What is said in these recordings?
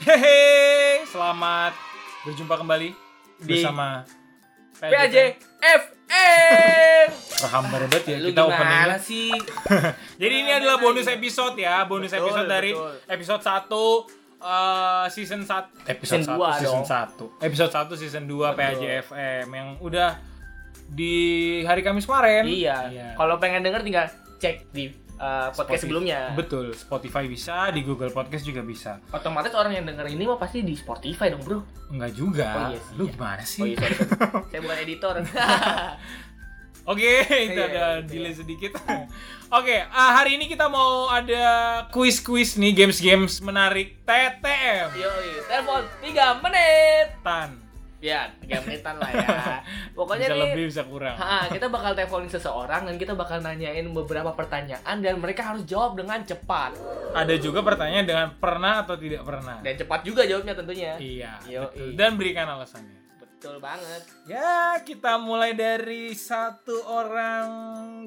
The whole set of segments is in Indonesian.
Hehe, selamat berjumpa kembali Di- bersama PAJ FM. Rahambar banget ya Lu kita opening. sih? Jadi ini adalah bonus episode ya, bonus Betul, episode dari betul. episode 1 eh, season 1 episode Season 1 dua season dong. 1. Episode 1 season 2 Betul. PAJ FM yang udah di hari Kamis kemarin. Iya. Kalau pengen denger tinggal cek di uh, podcast Spotify- sebelumnya. Betul, Spotify bisa, di Google Podcast juga bisa. Otomatis orang yang denger ini mah pasti di Spotify dong, Bro. Enggak juga. Oh, iya sih, Lu iya. gimana sih? Oh iya, sorry, sorry. Saya bukan editor. Oke, itu Iya, ada iya. delay sedikit. Oke, ah, hari ini kita mau ada quiz-quiz nih, games-games menarik TTM. Yoi, telepon 3 menit. Tan. Ya, 3 menitan lah ya. Pokoknya bisa nih lebih bisa kurang. Ha, kita bakal teleponin seseorang dan kita bakal nanyain beberapa pertanyaan dan mereka harus jawab dengan cepat Ada juga pertanyaan dengan pernah atau tidak pernah. dan cepat juga jawabnya tentunya. Iya. Betul. Dan berikan alasannya. Betul banget. Ya, kita mulai dari satu orang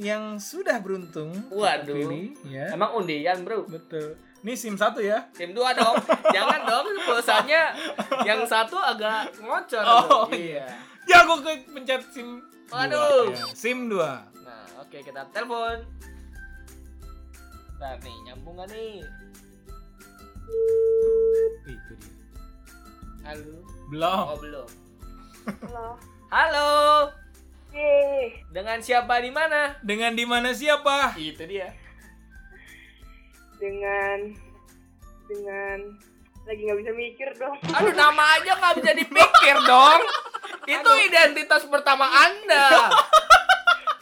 yang sudah beruntung. Waduh. terpilih, ya. Emang undian, Bro. Betul. Ini SIM satu ya. Tim 2 dong. Jangan dong pulsanya yang satu agak ngocor. Oh, Bro. iya. Ya, gue ke pencet SIM. dua. Waduh. Ya, SIM 2. Nah, oke kita telepon. Nah, nih nyambung gak nih? Itu dia. Halo. Belum. Oh, belum. Halo. Halo. Yeay. Dengan siapa di mana? Dengan di mana siapa? Itu dia. Dengan dengan lagi nggak bisa mikir dong. Aduh, nama aja nggak bisa dipikir dong. Itu identitas pertama Anda.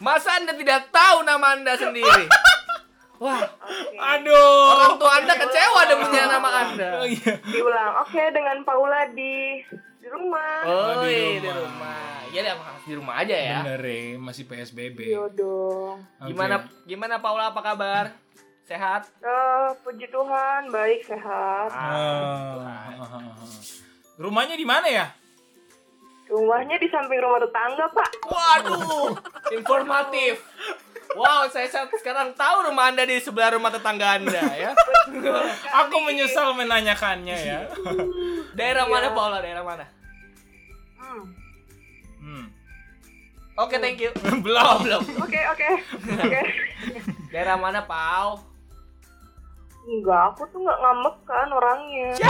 Masa Anda tidak tahu nama Anda sendiri? Wah, Oke. Aduh. orang tua Anda kecewa dengan nama Anda. Oh iya. Diulang. Oke, dengan Paula di di rumah. Oh, di iya, di rumah. rumah. Ya, deh, harus di rumah aja ya. Bener ya, masih PSBB. Iya dong. Oke. Gimana gimana Paula apa kabar? Sehat? Eh, puji Tuhan, baik sehat. Ah. Rumahnya di mana ya? Rumahnya di samping rumah tetangga, Pak. Waduh, informatif. Wow, saya saat sekarang tahu rumah Anda di sebelah rumah tetangga Anda ya. Aku menyesal menanyakannya ya. Daerah Iya. mana Paula? Daerah mana? Hmm. Hmm. Oke, thank you. belum. belum. Oke, oke. Oke. Daerah mana, Pau? Enggak, aku tuh nggak ngambek kan orangnya.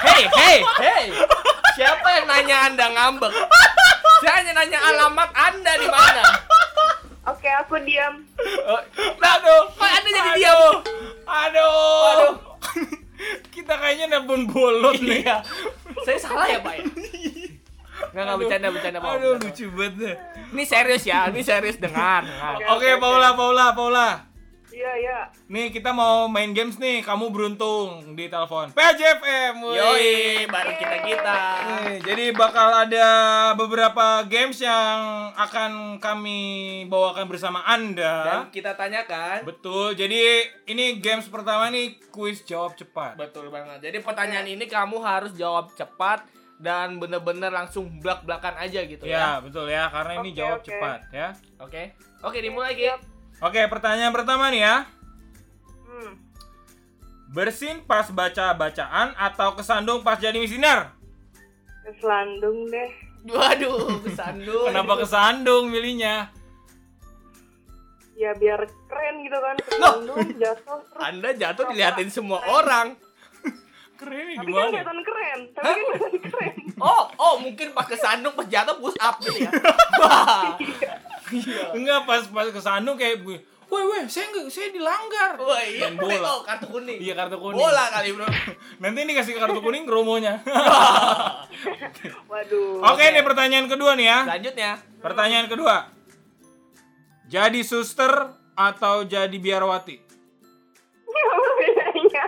Hey, hey, hey. Siapa yang nanya Anda ngambek? Saya hanya nanya alamat Anda di mana. Oke, aku diam. Oh, Aduh, kok Anda jadi diam? Aduh. Aduh. Kita kayaknya nebun bolot nih. Iya. Saya salah ya, Pak ya? Enggak, enggak bercanda, bercanda, Pau. Aduh, lucu banget. Ini serius ya, ini serius dengar. dengar. Oke, Paula, Paula, Paula. Iya, iya. Nih kita mau main games nih, kamu beruntung di telepon. PJFM. Yoi, bareng kita kita. Nih, jadi bakal ada beberapa games yang akan kami bawakan bersama Anda. Dan kita tanyakan. Betul. Jadi ini games pertama nih kuis jawab cepat. Betul banget. Jadi pertanyaan ini kamu harus jawab cepat dan bener-bener langsung belak-belakan aja gitu Ya, ya. betul ya, karena ini Oke, jawab oke. cepat ya. Oke. Oke, dimulai Ki. Oke, pertanyaan pertama nih ya. Hmm. Bersin pas baca bacaan atau kesandung pas jadi misinar? Keselandung deh. Waduh, kesandung. Kenapa kesandung milihnya? Ya biar keren gitu kan. Keselandung jatuh terus. Anda jatuh dilihatin semua orang. Keren Tapi kan gimana? kelihatan keren. Tapi kan kelihatan keren. Oh, oh mungkin pas kesandung pas jatuh push up gitu ya. Wah. Enggak pas pas kesandung kayak gue. Woi, woi, saya enggak saya dilanggar. Wah, iya. Main bola. Oh, kartu kuning. Iya kartu kuning. Bola kali, Bro. Nanti ini kasih kartu kuning kromonya. Waduh. Oke, nih pertanyaan kedua nih ya. Selanjutnya. Pertanyaan kedua. Jadi suster atau jadi biarawati? Bedanya?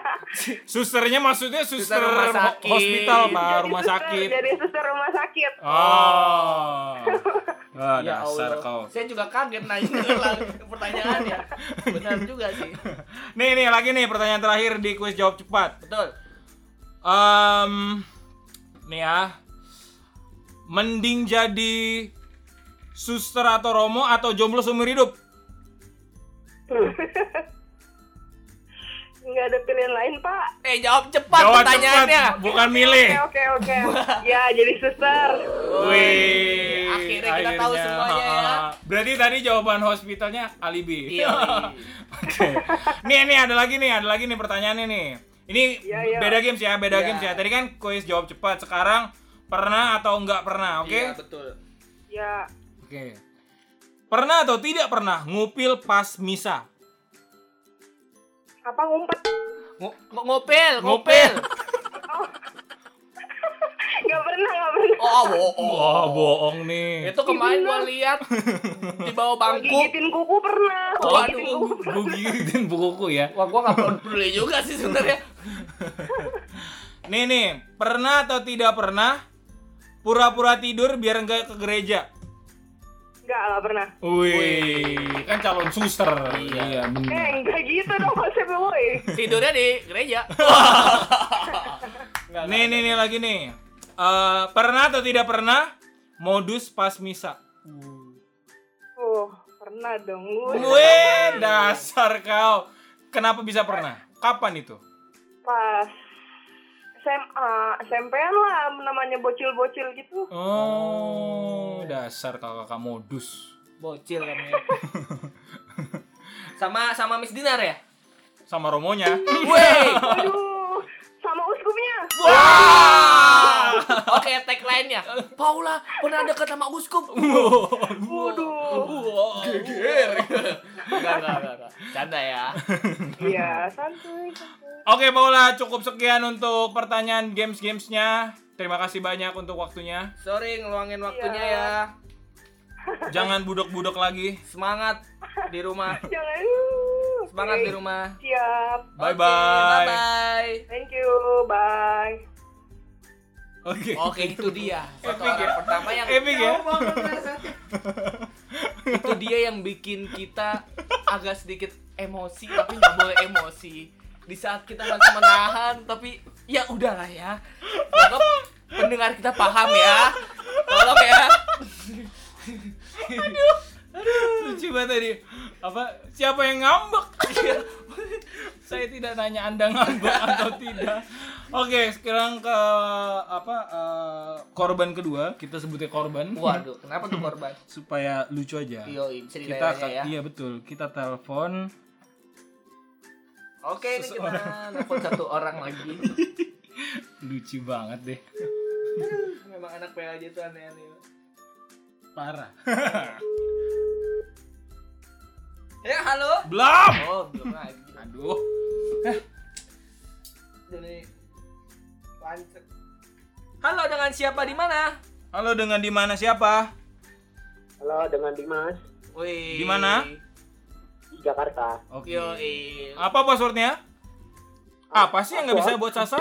Susternya maksudnya suster, Suster rumah sakit. hospital, Pak, Jadi rumah suster- sakit. Jadi suster rumah sakit. Oh. Wah, Ya dasar Allah. kau. Saya juga kaget nanya pertanyaannya. Benar juga sih. Nih, nih lagi nih pertanyaan terakhir di kuis jawab cepat. Betul. Em, nih ya. Mending jadi suster atau romo atau jomblo seumur hidup? nggak ada pilihan lain pak. Eh jawab cepat Jawab pertanyaannya. cepat, bukan milih. Oke oke oke. ya jadi suster. Wih, Akhirnya kita tahu semuanya ya. ha, ha. Berarti tadi jawaban hospitalnya alibi. Iya. Oke. Nih nih ada lagi nih, ada lagi nih pertanyaannya nih. Ini Iya, iya. beda games ya, beda Iya. games ya. Tadi kan kuis jawab cepat, sekarang pernah atau enggak pernah, oke? Iya, betul. Ya Oke. Pernah atau tidak pernah ngupil pas misa? Apa ngumpet? Ngo- ngopel, Ngopel. ngopel. Nggak pernah nggak pernah. Oh, bohong. Wah, bohong nih. Itu kemarin gua lihat di bawah bangku. Gigitin kuku pernah. Oh, Gigitin aduh. kuku. Gue gigitin bukuku ya. Wah, gua nggak perlu peduli juga sih sebenarnya. Nih nih, pernah atau tidak pernah pura-pura tidur biar enggak ke gereja? Nggak nggak pernah. Wih, kan calon suster. Iya, benar. Eh nggak gitu dong konsep boy. Tidurnya di gereja. Nggak, Nih nih nih lagi nih. Eh, pernah atau tidak pernah modus pas misa? Oh pernah dong. Wih, dasar kau. Kenapa bisa pernah? Kapan itu? Pas SMA, SMP-an lah namanya bocil-bocil gitu. Oh, dasar kakak modus. Bocil kan ya. sama sama Miss Dinar ya? Sama romonya. Wey. Aduh, sama uskupnya. Wah. Oke, tagline-nya. Paula pernah dekat sama uskup. Waduh. Geger. Enggak, enggak, enggak. Canda ya. Iya, santuy, santuy. Oke Paula, cukup sekian untuk pertanyaan games-gamesnya. Terima kasih banyak untuk waktunya. Sorry ngeluangin waktunya Iya. ya. Jangan budok-budok lagi. Semangat di rumah. Jangan. Semangat Oke, di rumah. Siap. Bye Oke, bye. Bye Thank you. Bye. Oke. Oke, itu dia. Satu Epic ya? pertama yang Epic ya? itu dia yang bikin kita agak sedikit emosi tapi nggak boleh emosi di saat kita harus menahan tapi ya udahlah ya semoga pendengar kita paham ya tolong ya Lucu banget tadi. Apa? Siapa yang ngambek? Saya tidak nanya Anda ngambek atau tidak. Oke, sekarang ke apa? eh, korban kedua. Kita sebutnya korban. waduh kenapa tuh korban Supaya lucu aja. Yo, bisa Kita ya. iya betul. Kita telepon Oke, ini kita nelfon satu orang lagi. lucu banget deh. Memang anak PLJ itu aneh-aneh. Parah. Ya, halo. Belum. Oh, belum lagi. Aduh. Halo, dengan siapa di mana? Halo dengan di mana siapa? Halo, dengan Dimas Wih. Di mana? di Jakarta. Oke. Yoi. Apa passwordnya? Apa sih yang nggak bisa buat Sasa?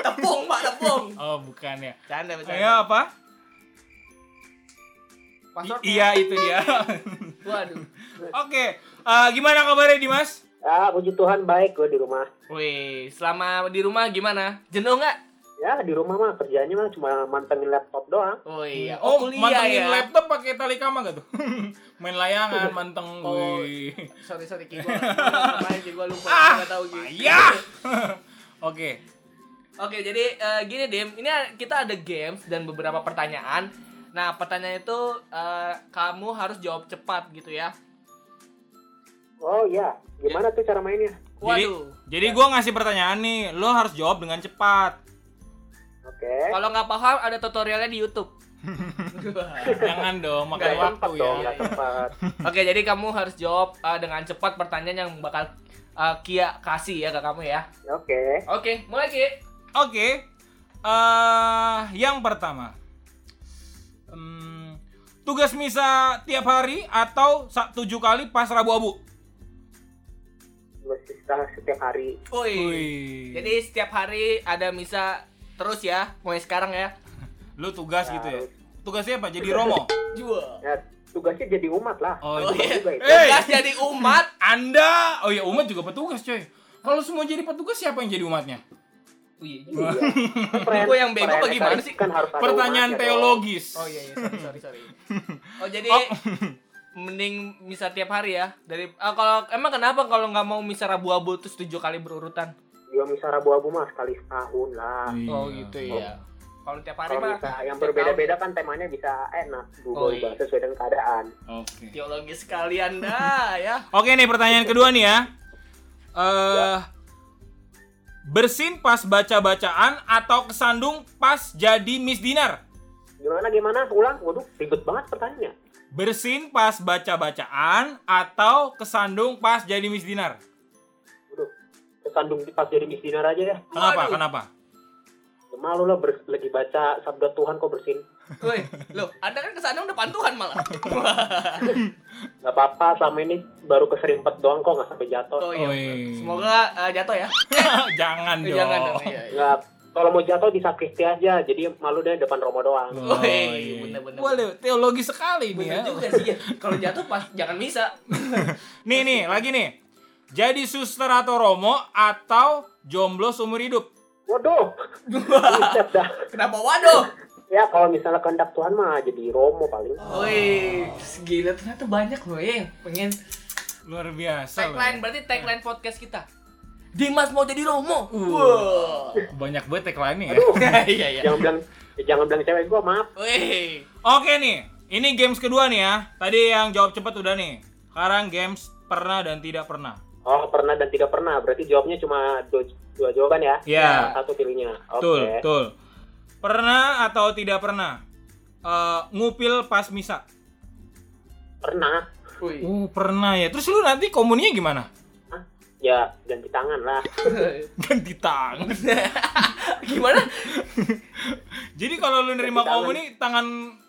tepung, Pak, tepung. Oh, bukan ya. Canda, bercanda. Saya apa? Password. Iya itu dia. Waduh. Oke, eh, gimana kabarnya Dimas? Ya, puji Tuhan baik gue di rumah. Wih, selama di rumah gimana? Jenuh nggak? Ya, di rumah mah kerjanya mah cuma mantengin laptop doang. Oh iya. Oh, kuliah mantengin ya. laptop pakai tali kama gak tuh? Main layangan, manteng. Oh. Wih. Sorry, sorry, Ki. Gua lupa, Ki. Gua lupa. Ah, Nggak tahu, Ki. Iya. Oke. Oke, jadi eh, gini, Dim. Ini kita ada games dan beberapa pertanyaan. Nah, pertanyaan itu eh, kamu harus jawab cepat gitu ya. Oh iya, gimana tuh cara mainnya? Jadi, Waduh. jadi gua ngasih pertanyaan nih, lo harus jawab dengan cepat. Oke. Kalau nggak paham ada tutorialnya di YouTube. Jangan dong, makan Nggak waktu ya. dong. Oke, jadi kamu harus jawab eh, dengan cepat pertanyaan yang bakal eh, Kia kasih ya ke kamu ya. Oke. Oke, mulai Ki. Oke. eh yang pertama. Hmm, tugas misa tiap hari atau tujuh kali pas Rabu Abu? Sisa setiap hari. Wih. Jadi setiap hari ada misa terus ya, mulai sekarang ya. lu tugas gitu ya? Harus. Tugasnya apa? Jadi romo? Jua. Ya, tugasnya jadi umat lah. Oh, Oh, iya. Juga itu. Tugas jadi umat. Anda, oh ya umat juga petugas coy. Kalau semua jadi petugas siapa yang jadi umatnya? Wih. Iya. Gua yang bego gimana Ekaris sih? Kan harus Pertanyaan teologis. Oh iya, iya, sorry, sorry, sorry. Oh jadi Oh. Mending misa tiap hari ya. Dari ah, kalau emang kenapa kalau nggak mau misa Rabu-abu terus tujuh kali berurutan? Juga misa Rabu-Abu mah sekali setahun lah. Oh gitu ya. Kalau tiap hari mah misa yang berbeda-beda kan temanya bisa enak, Oh, berubah iya. sesuai dengan keadaan. Oke. tahun. Teologi sekalian dah ya. Oke nih pertanyaan kedua nih ya. Eh bersin pas baca-bacaan atau kesandung pas jadi Miss Dinar? Gimana gimana? Ulang. Waduh, ribet banget pertanyaannya. Bersin pas baca-bacaan atau kesandung pas jadi Miss Dinar? Waduh, kesandung pas jadi Miss Dinar aja ya. Kenapa? Waduh. Kenapa? Malu lah ber- lagi baca sabda Tuhan kok bersin. Woi, lo, Anda kan ke sana depan Tuhan malah. Gak apa-apa, selama ini baru keserimpet doang kok nggak sampai jatuh. Oh iya. Semoga eh, jatuh ya. Jangan dong. Jangan dong. Iya, iya. Nggak, kalau mau jatuh di sakristi aja, jadi malu deh depan Romo doang. Oh, Woi, iya. bener-bener. Boleh, teologi sekali nih Bener ya. juga sih ya. Kalau jatuh pas jangan misa. Nih nih, lagi nih. Jadi suster atau romo atau jomblo seumur hidup? Waduh. Kenapa waduh? Ya kalau misalnya kehendak Tuhan mah jadi Romo paling. Woi, gila ternyata banyak loh ya yang pengen Luar biasa loh. tagline berarti tagline podcast kita. Dimas mau jadi Romo. Uh. Wah. Banyak banget tagline-nya ya. Aduh, Iya iya. jangan bilang eh, jangan bilang cewek gua maaf. Oke nih, ini games kedua nih ya. Tadi yang jawab cepat udah nih. Sekarang games pernah dan tidak pernah. Oh pernah dan tidak pernah, berarti jawabnya cuma dua, dua jawaban ya? Iya. Satu pilihnya. Oke. Betul, betul. Pernah atau tidak pernah? Eh, ngupil pas misa. Pernah. Oh, pernah ya. Terus lu nanti komuninya gimana? Ya ganti tangan lah. Ganti tangan. Gimana? Jadi kalau lu nerima tangan. komuni tangan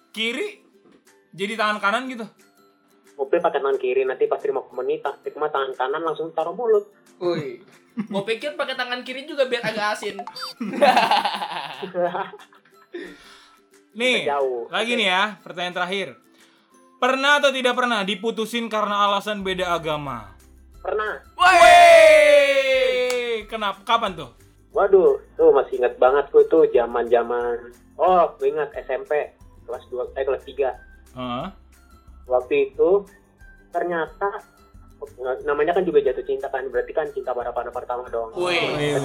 kiri jadi tangan kanan gitu. Mobil pakai tangan kiri, nanti pas terima komuni, terima tangan kanan langsung taruh mulut. Woi. Gua pikir pakai tangan kiri juga biar agak asin. Nih, jauh. lagi nih ya, pertanyaan terakhir. Pernah atau tidak pernah diputusin karena alasan beda agama? Pernah. Woi, kenapa? Kapan tuh? Waduh, tuh masih ingat banget gue tuh zaman zaman. Oh, gue ingat SMP kelas 2 eh kelas 3. Hah? Waktu itu ternyata namanya kan juga jatuh cinta kan, berarti kan cinta pada pada pertama dong. Wih.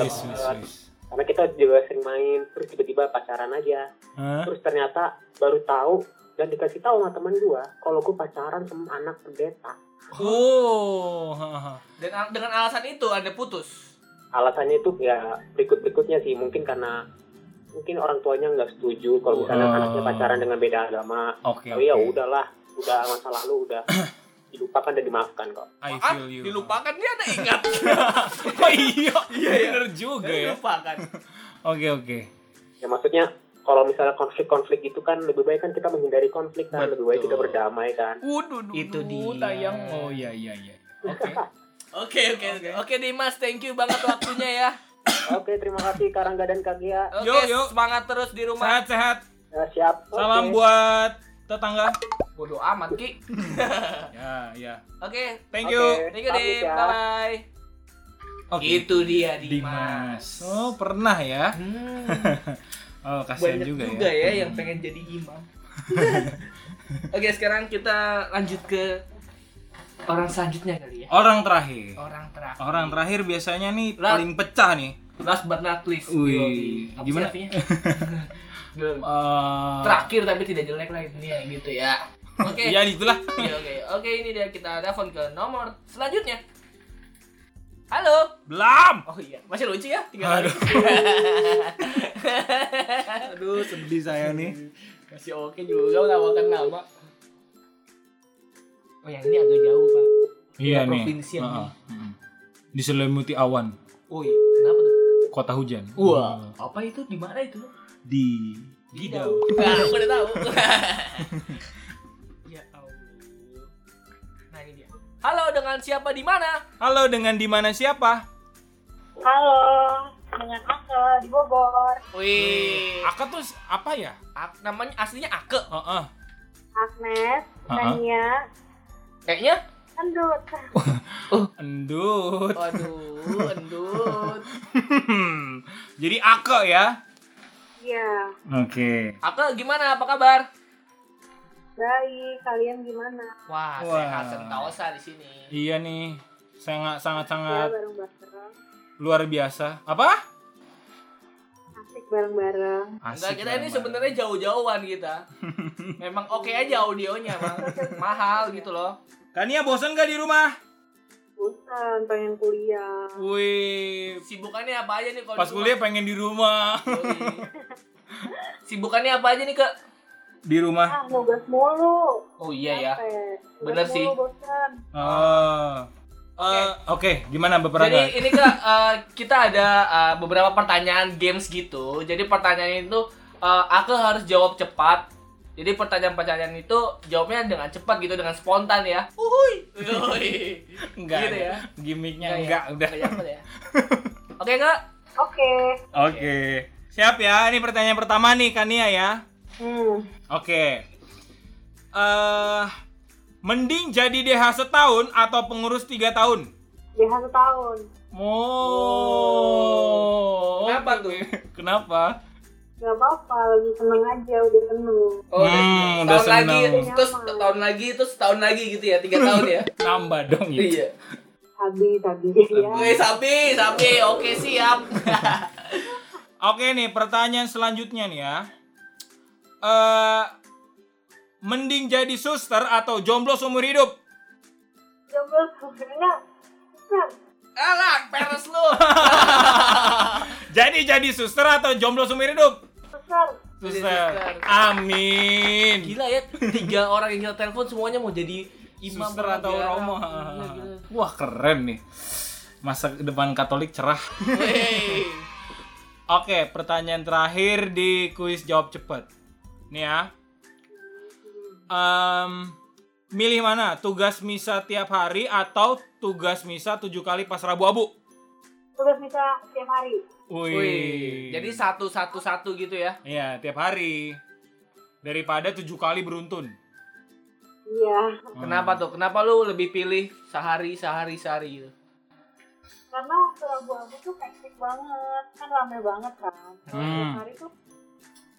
Karena kita juga sering main, terus tiba-tiba pacaran aja. Hah? Terus ternyata baru tahu dan dikasih tahu sama teman gua kalau gue pacaran sama anak pendeta. Oh, haha. Dengan dengan alasan itu Anda putus. Alasannya itu ya berikut-berikutnya sih mungkin karena mungkin orang tuanya nggak setuju kalau misalnya Oh. anaknya pacaran dengan beda agama. Oke, Tapi ya oke. udahlah, udah masa lalu udah dilupakan dan dimaafkan kok. I feel you. dilupakan dia ada ingat. Oh iya, bener juga ya. Dilupakan. Oke, oke. Ya maksudnya kalau misalnya konflik-konflik itu kan lebih baik kan kita menghindari konflik kan, lebih baik kita Betul. berdamai kan. Waduh, Itu dia. tayang. Oh iya, iya, iya. Oke. Oke, oke, oke. Oke, Dimas, thank you banget waktunya ya. Oke, terima kasih Karangga dan Kagia. Oke, Yuk, yuk. semangat terus di rumah. Sehat-sehat. Ya, siap. Salam buat tetangga. Bodoh amat, Ki. Ya, ya. Oke, Thank Oke. you. thank you, Dim. ya. Bye-bye. Oke. Itu dia Dimas. Dimas. Oh, pernah ya? Hmm, Oh, kasihan banyak juga, juga, ya. ya. yang pengen jadi imam. Oke, sekarang kita lanjut ke orang selanjutnya kali ya. Orang terakhir. Orang terakhir. Orang terakhir biasanya nih Lah. paling pecah nih. Last but not least. Wih, gimana? Eh, Terakhir tapi tidak jelek lah ini ya gitu ya. Oke. Iya, itulah. Oke, oke. Oke, ini dia kita telepon ke nomor selanjutnya. Halo. Belum. Oh iya, masih lucu ya? Tiga. Aduh. Aduh, sedih saya nih. masih oke juga ngawakan nama. Oh, yang ini agak jauh, Pak. Iya nih. provinsi yang Heeh, heeh. Diselimuti awan, Oh iya, kenapa tuh? kota hujan. Wah, apa itu? Di mana itu? Di Gidau. Nah, aku udah tahu. Halo, dengan siapa di mana? Halo, dengan di mana siapa? Halo, dengan Ake di Bogor. Wih, Aka tuh apa ya? Ak- namanya aslinya Ake. Heeh. Agnes, Ha-ha. Nanya, Kayaknya Endut. Endut. Waduh, endut. Jadi Aka ya? Iya, Oke. Ake gimana? Apa kabar? Baik, kalian gimana? Wah, Wah. sehat sentosa di sini. Iya nih, sangat sangat Ya, sangat bareng-bareng. luar biasa. Apa? Asik bareng-bareng. Enggak, kita ini banget. sebenarnya jauh-jauhan kita. Memang oke aja audionya, Bang. Mahal gitu loh. Kania bosan gak di rumah? Bosan, pengen kuliah. Wih, Sibukannya apa aja nih kalau pas di kuliah pengen di rumah. Sibukannya apa aja nih, Kak? Di rumah. Ah, nugas mulu. Oh iya ya. Bener sih. mulu, bosan. Oh. Eh, Oke, gimana beberapa? Jadi ini Kak, eh, kita ada eh, beberapa pertanyaan games gitu. Jadi pertanyaan itu eh, aku harus jawab cepat. Jadi pertanyaan-pertanyaan itu jawabnya dengan cepat gitu, dengan spontan ya. Uhuy. Uhuy. enggak gitu ya. Gimiknya Enggak ya? enggak, udah. Enggak cepet ya. Oke, Kak. Oke. Oke. Siap ya, ini pertanyaan pertama nih Kania ya. Hmm. Oke. Eh mending jadi DH setahun atau pengurus tiga tahun? DH setahun. Oh. Kenapa tuh? Kenapa? Gak apa-apa, lagi seneng aja, udah penuh. Oh, Hmm, udah tahun lagi, seneng. terus tahun lagi, terus tahun lagi gitu ya, tiga tahun ya. Nambah dong itu. iya. Habis, habis ya. Sabi, sabi, oke siap. Oke nih, pertanyaan selanjutnya nih ya. Eh mending jadi suster atau jomblo seumur hidup? Jomblo sebenarnya. Kan, Alah, peres lu. Jadi jadi suster atau jomblo seumur hidup? Suster. suster. Amin. Gila ya, tiga orang yang kita telepon semuanya mau jadi imam Suster atau romo? Gila, gila. Wah keren nih. Masa depan Katolik cerah. Oke, pertanyaan terakhir di kuis jawab cepat. Nih ya. Em, milih mana? Tugas misa tiap hari atau tugas misa tujuh kali pas Rabu Abu? Tugas bisa tiap hari. Wih. Wih. Jadi satu satu satu gitu ya. Iya, tiap hari. Daripada tujuh kali beruntun. Iya. Kenapa tuh? Kenapa lu lebih pilih sehari sehari sehari gitu? Karena Rabu-Abu tuh hektik banget. Kan rame banget kan. Hmm. tiap hari tuh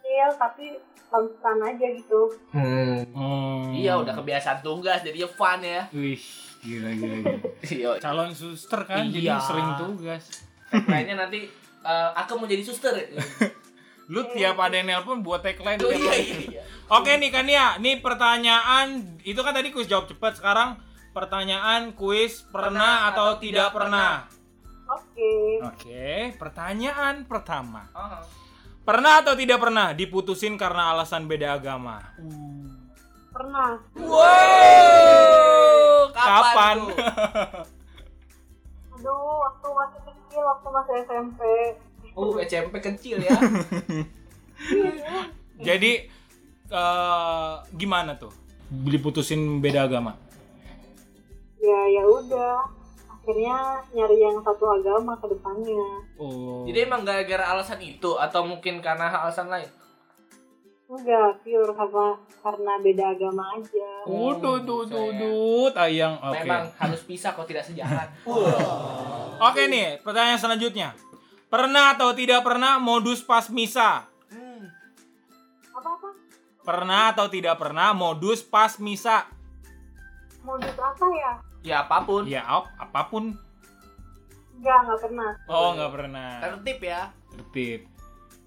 real tapi konstan aja gitu. Hmm. Hmm. Iya, udah kebiasaan tugas jadinya fun ya. Wih, gila gila. gila. Iya. Calon suster kan, Iya. jadi sering tugas. Tagline-nya nanti eh, aku mau jadi suster. Lu tiap ada yang nelpon buat tagline Oh tiap iya hari. iya. iya. Oke nih kan ya, nih pertanyaan itu kan tadi kuis jawab cepat. Sekarang pertanyaan kuis pernah, atau, tidak pernah. Oke. Oke, pertanyaan pertama. Oh. Pernah atau tidak pernah diputusin karena alasan beda agama? Pernah. Wow, Kapan? tuh? Aduh, waktu masih kecil, waktu masih SMP. Oh, SMP kecil ya. Jadi eh, gimana tuh? Diputusin beda agama? Ya, ya udah. Akhirnya nyari yang satu agama ke depannya. Oh. Jadi emang gara-gara alasan itu atau mungkin karena alasan lain? Enggak, pure karena karena beda agama aja. Oh, tuh, tuh, tuh, tuh, tayang. Oke. Memang harus pisah kalau tidak sejalan. Oke nih, pertanyaan selanjutnya. Pernah atau tidak pernah modus pas misa? Hmm. Apa-apa? Pernah atau tidak pernah modus pas misa? Modus apa ya? Ya apa pun. Ya, ap- apa pun. Enggak, enggak pernah. Oh, nggak pernah. Tertib ya. Tertib.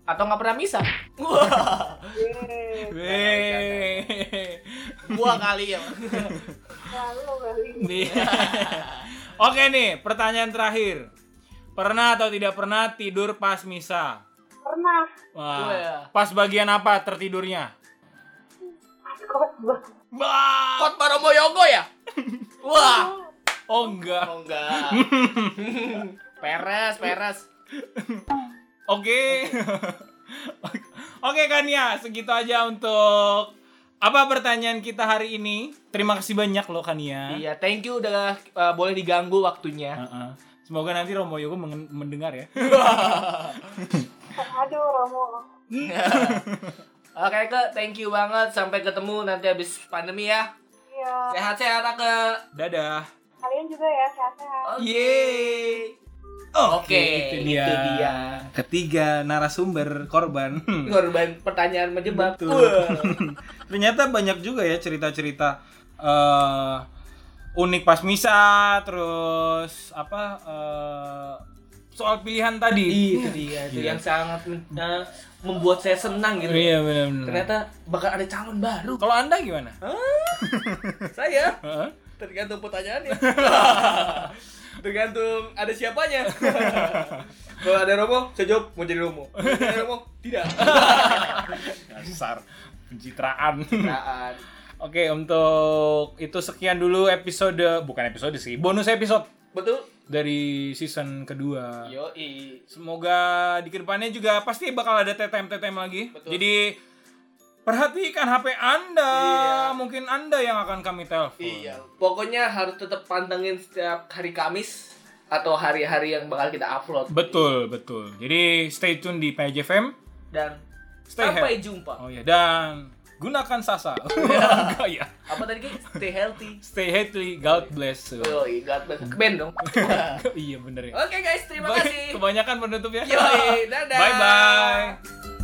Atau nggak pernah misa? Wah, gua kali ya. Lalu kali. Nih. Oke nih, pertanyaan terakhir. Pernah atau tidak pernah tidur pas misa? Pernah. Wah, Wah. pas bagian apa tertidurnya? Khotbah. Wah. Kot Baromo Yogo ya? Wah. Oh enggak. Oh enggak. peres, peres. Oke. Oke kan ya, segitu aja untuk apa pertanyaan kita hari ini. Terima kasih banyak loh Kania. Iya, thank you udah uh, boleh diganggu waktunya. Heeh. Semoga nanti Romo Yogo mendengar ya. Aduh, Romo. Oke, Ke, thank you banget. Sampai ketemu nanti habis pandemi ya. Iya. Sehat-sehat, Ke. Dadah. Kalian juga ya, sehat-sehat. Yeay. Oke, itu dia. itu dia. Ketiga narasumber korban. Korban pertanyaan menjebak. Betul. Wah. Ternyata banyak juga ya cerita-cerita eh, unik pas misa, terus apa eh, soal pilihan tadi. itu dia, itu yang sangat eh, membuat saya senang gitu. Iya benar-benar. Ternyata bakal ada calon baru. Kalau anda gimana? Saya tergantung pertanyaannya. tergantung ada siapanya. Kalau ada Romo, saya jawab mau jadi Romo. Kalau ada Romo, tidak. Dasar pencitraan. Nah, Oke, untuk itu sekian dulu episode bukan episode sih, bonus episode betul. Dari season kedua. Yoi. Semoga di ke depannya juga pasti bakal ada TTM-TTM lagi. Betul. Jadi perhatikan HP Anda. Iya. Mungkin Anda yang akan kami telepon. Iya, pokoknya harus tetap pantengin setiap hari Kamis atau hari-hari yang bakal kita upload. Betul, betul. Jadi stay tune di PJFM. Dan Stay sampai healthy. jumpa. Oh ya, dan gunakan sasa. Iya. Enggak ya. Apa tadi kayak Stay healthy. Stay healthy. God bless. Yo, God bless. Keben dong. iya bener ya. Oke okay, guys, terima kasih. Kebanyakan penutup ya. Yo, dadah. Bye bye.